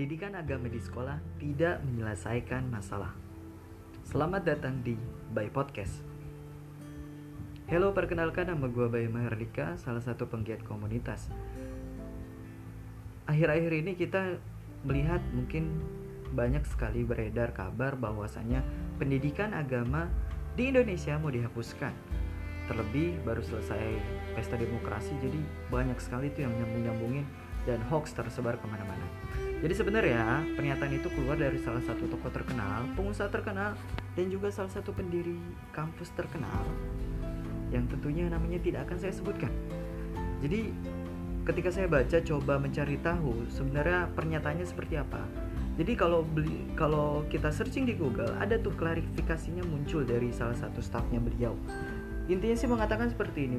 pendidikan agama di sekolah tidak menyelesaikan masalah. Selamat datang di By Podcast. Halo, perkenalkan nama gue Bayu Mahardika, salah satu penggiat komunitas. Akhir-akhir ini kita melihat mungkin banyak sekali beredar kabar bahwasanya pendidikan agama di Indonesia mau dihapuskan. Terlebih baru selesai pesta demokrasi, jadi banyak sekali tuh yang nyambung-nyambungin dan hoax tersebar ke mana-mana. Jadi sebenarnya pernyataan itu keluar dari salah satu tokoh terkenal, pengusaha terkenal, dan juga salah satu pendiri kampus terkenal yang tentunya namanya tidak akan saya sebutkan. Jadi ketika saya baca coba mencari tahu sebenarnya pernyataannya seperti apa. Jadi kalau beli kalau kita searching di Google ada tuh klarifikasinya muncul dari salah satu stafnya beliau. Intinya sih mengatakan seperti ini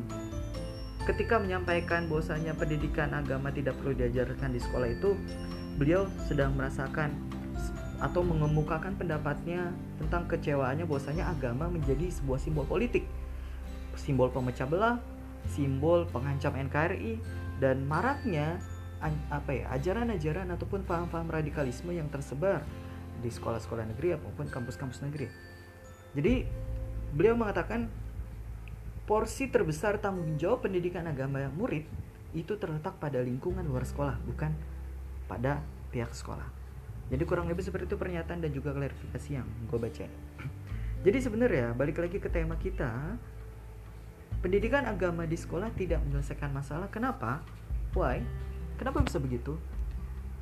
ketika menyampaikan bahwasanya pendidikan agama tidak perlu diajarkan di sekolah itu beliau sedang merasakan atau mengemukakan pendapatnya tentang kecewaannya bahwasanya agama menjadi sebuah simbol politik simbol pemecah belah simbol pengancam NKRI dan maraknya apa ya ajaran-ajaran ataupun paham-paham radikalisme yang tersebar di sekolah-sekolah negeri maupun kampus-kampus negeri. Jadi beliau mengatakan porsi terbesar tanggung jawab pendidikan agama murid itu terletak pada lingkungan luar sekolah, bukan pada pihak sekolah. Jadi kurang lebih seperti itu pernyataan dan juga klarifikasi yang gue baca. Jadi sebenarnya balik lagi ke tema kita, pendidikan agama di sekolah tidak menyelesaikan masalah. Kenapa? Why? Kenapa bisa begitu?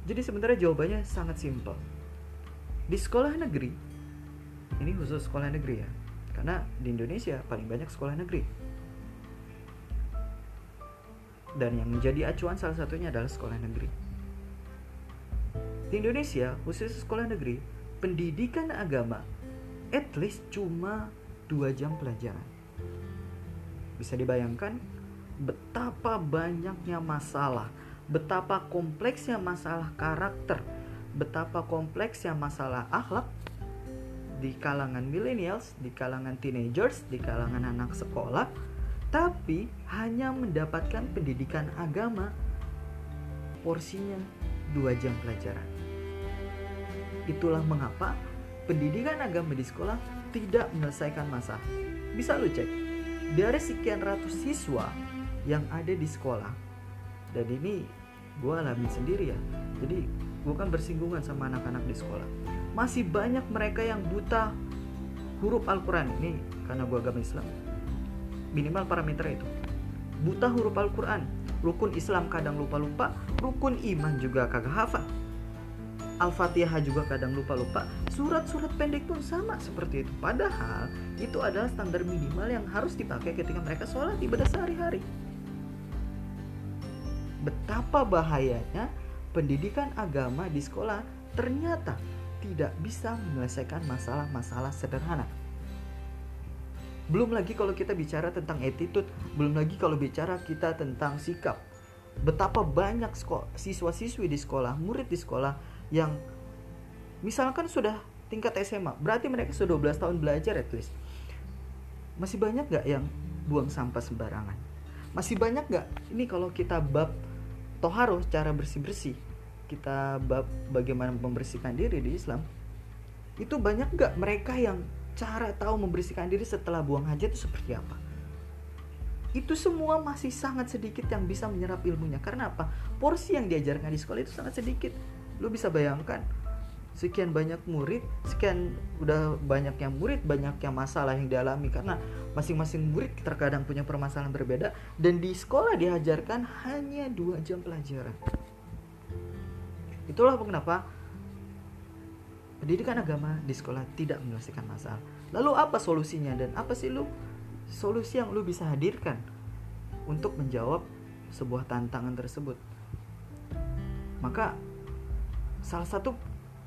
Jadi sebenarnya jawabannya sangat simpel. Di sekolah negeri, ini khusus sekolah negeri ya, karena di Indonesia paling banyak sekolah negeri dan yang menjadi acuan salah satunya adalah sekolah negeri. Di Indonesia, khusus sekolah negeri, pendidikan agama at least cuma dua jam pelajaran. Bisa dibayangkan betapa banyaknya masalah, betapa kompleksnya masalah karakter, betapa kompleksnya masalah akhlak di kalangan millennials, di kalangan teenagers, di kalangan anak sekolah, tapi hanya mendapatkan pendidikan agama porsinya dua jam pelajaran. Itulah mengapa pendidikan agama di sekolah tidak menyelesaikan masalah. Bisa lu cek, dari sekian ratus siswa yang ada di sekolah, dan ini gue alami sendiri ya, jadi gue kan bersinggungan sama anak-anak di sekolah. Masih banyak mereka yang buta huruf Al-Quran. Ini karena gue agama Islam. Minimal parameter itu. Buta huruf Al-Quran. Rukun Islam kadang lupa-lupa rukun iman juga kagak hafal. Al-Fatihah juga kadang lupa-lupa. Surat-surat pendek pun sama seperti itu. Padahal itu adalah standar minimal yang harus dipakai ketika mereka sholat ibadah sehari-hari. Betapa bahayanya pendidikan agama di sekolah ternyata tidak bisa menyelesaikan masalah-masalah sederhana belum lagi kalau kita bicara tentang attitude, belum lagi kalau bicara kita tentang sikap. Betapa banyak siswa-siswi di sekolah, murid di sekolah yang misalkan sudah tingkat SMA, berarti mereka sudah 12 tahun belajar at least. Masih banyak gak yang buang sampah sembarangan? Masih banyak gak? Ini kalau kita bab toharo cara bersih-bersih, kita bab bagaimana membersihkan diri di Islam, itu banyak gak mereka yang cara tahu membersihkan diri setelah buang hajat itu seperti apa? Itu semua masih sangat sedikit yang bisa menyerap ilmunya. Karena apa? Porsi yang diajarkan di sekolah itu sangat sedikit. Lu bisa bayangkan sekian banyak murid sekian udah banyak yang murid banyak yang masalah yang dialami. Karena masing-masing murid terkadang punya permasalahan berbeda dan di sekolah diajarkan hanya dua jam pelajaran itulah kenapa pendidikan agama di sekolah tidak menyelesaikan masalah. Lalu apa solusinya dan apa sih lu solusi yang lu bisa hadirkan untuk menjawab sebuah tantangan tersebut? Maka salah satu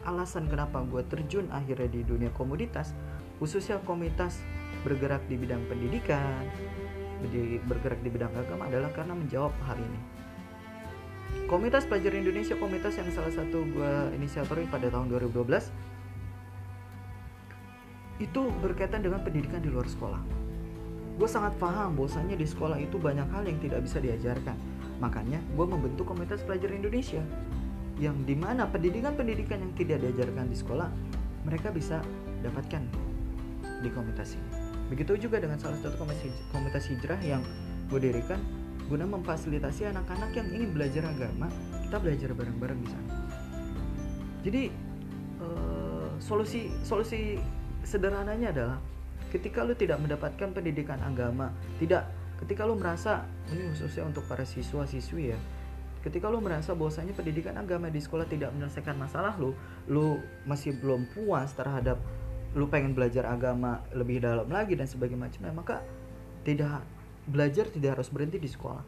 alasan kenapa gue terjun akhirnya di dunia komoditas, khususnya komunitas bergerak di bidang pendidikan, bergerak di bidang agama adalah karena menjawab hal ini. Komunitas Pelajar Indonesia, komunitas yang salah satu gue inisiatori pada tahun 2012 itu berkaitan dengan pendidikan di luar sekolah. Gue sangat paham bahwasanya di sekolah itu banyak hal yang tidak bisa diajarkan. Makanya gue membentuk komunitas pelajar Indonesia. yang di mana pendidikan-pendidikan yang tidak diajarkan di sekolah mereka bisa dapatkan di komunitas ini. Begitu juga dengan salah satu komunitas hijrah yang gue dirikan guna memfasilitasi anak-anak yang ingin belajar agama, kita belajar bareng-bareng di sana. Jadi uh, solusi solusi sederhananya adalah ketika lu tidak mendapatkan pendidikan agama, tidak ketika lu merasa ini khususnya untuk para siswa-siswi ya, ketika lu merasa bahwasanya pendidikan agama di sekolah tidak menyelesaikan masalah lu, lu masih belum puas terhadap lu pengen belajar agama lebih dalam lagi dan sebagainya macamnya, maka tidak belajar tidak harus berhenti di sekolah.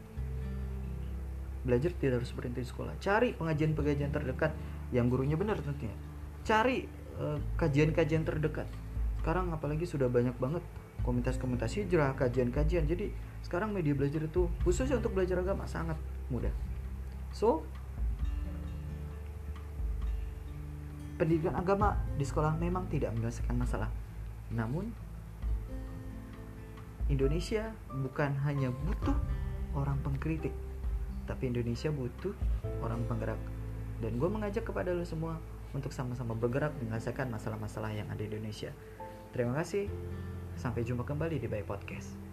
Belajar tidak harus berhenti di sekolah. Cari pengajian-pengajian terdekat yang gurunya benar tentunya. Cari eh, kajian-kajian terdekat. Sekarang apalagi sudah banyak banget komunitas-komunitas hijrah, kajian-kajian. Jadi sekarang media belajar itu khususnya untuk belajar agama sangat mudah. So, pendidikan agama di sekolah memang tidak menyelesaikan masalah. Namun, Indonesia bukan hanya butuh orang pengkritik, tapi Indonesia butuh orang penggerak. Dan gue mengajak kepada lo semua untuk sama-sama bergerak menyelesaikan masalah-masalah yang ada di Indonesia. Terima kasih. Sampai jumpa kembali di Bay Podcast.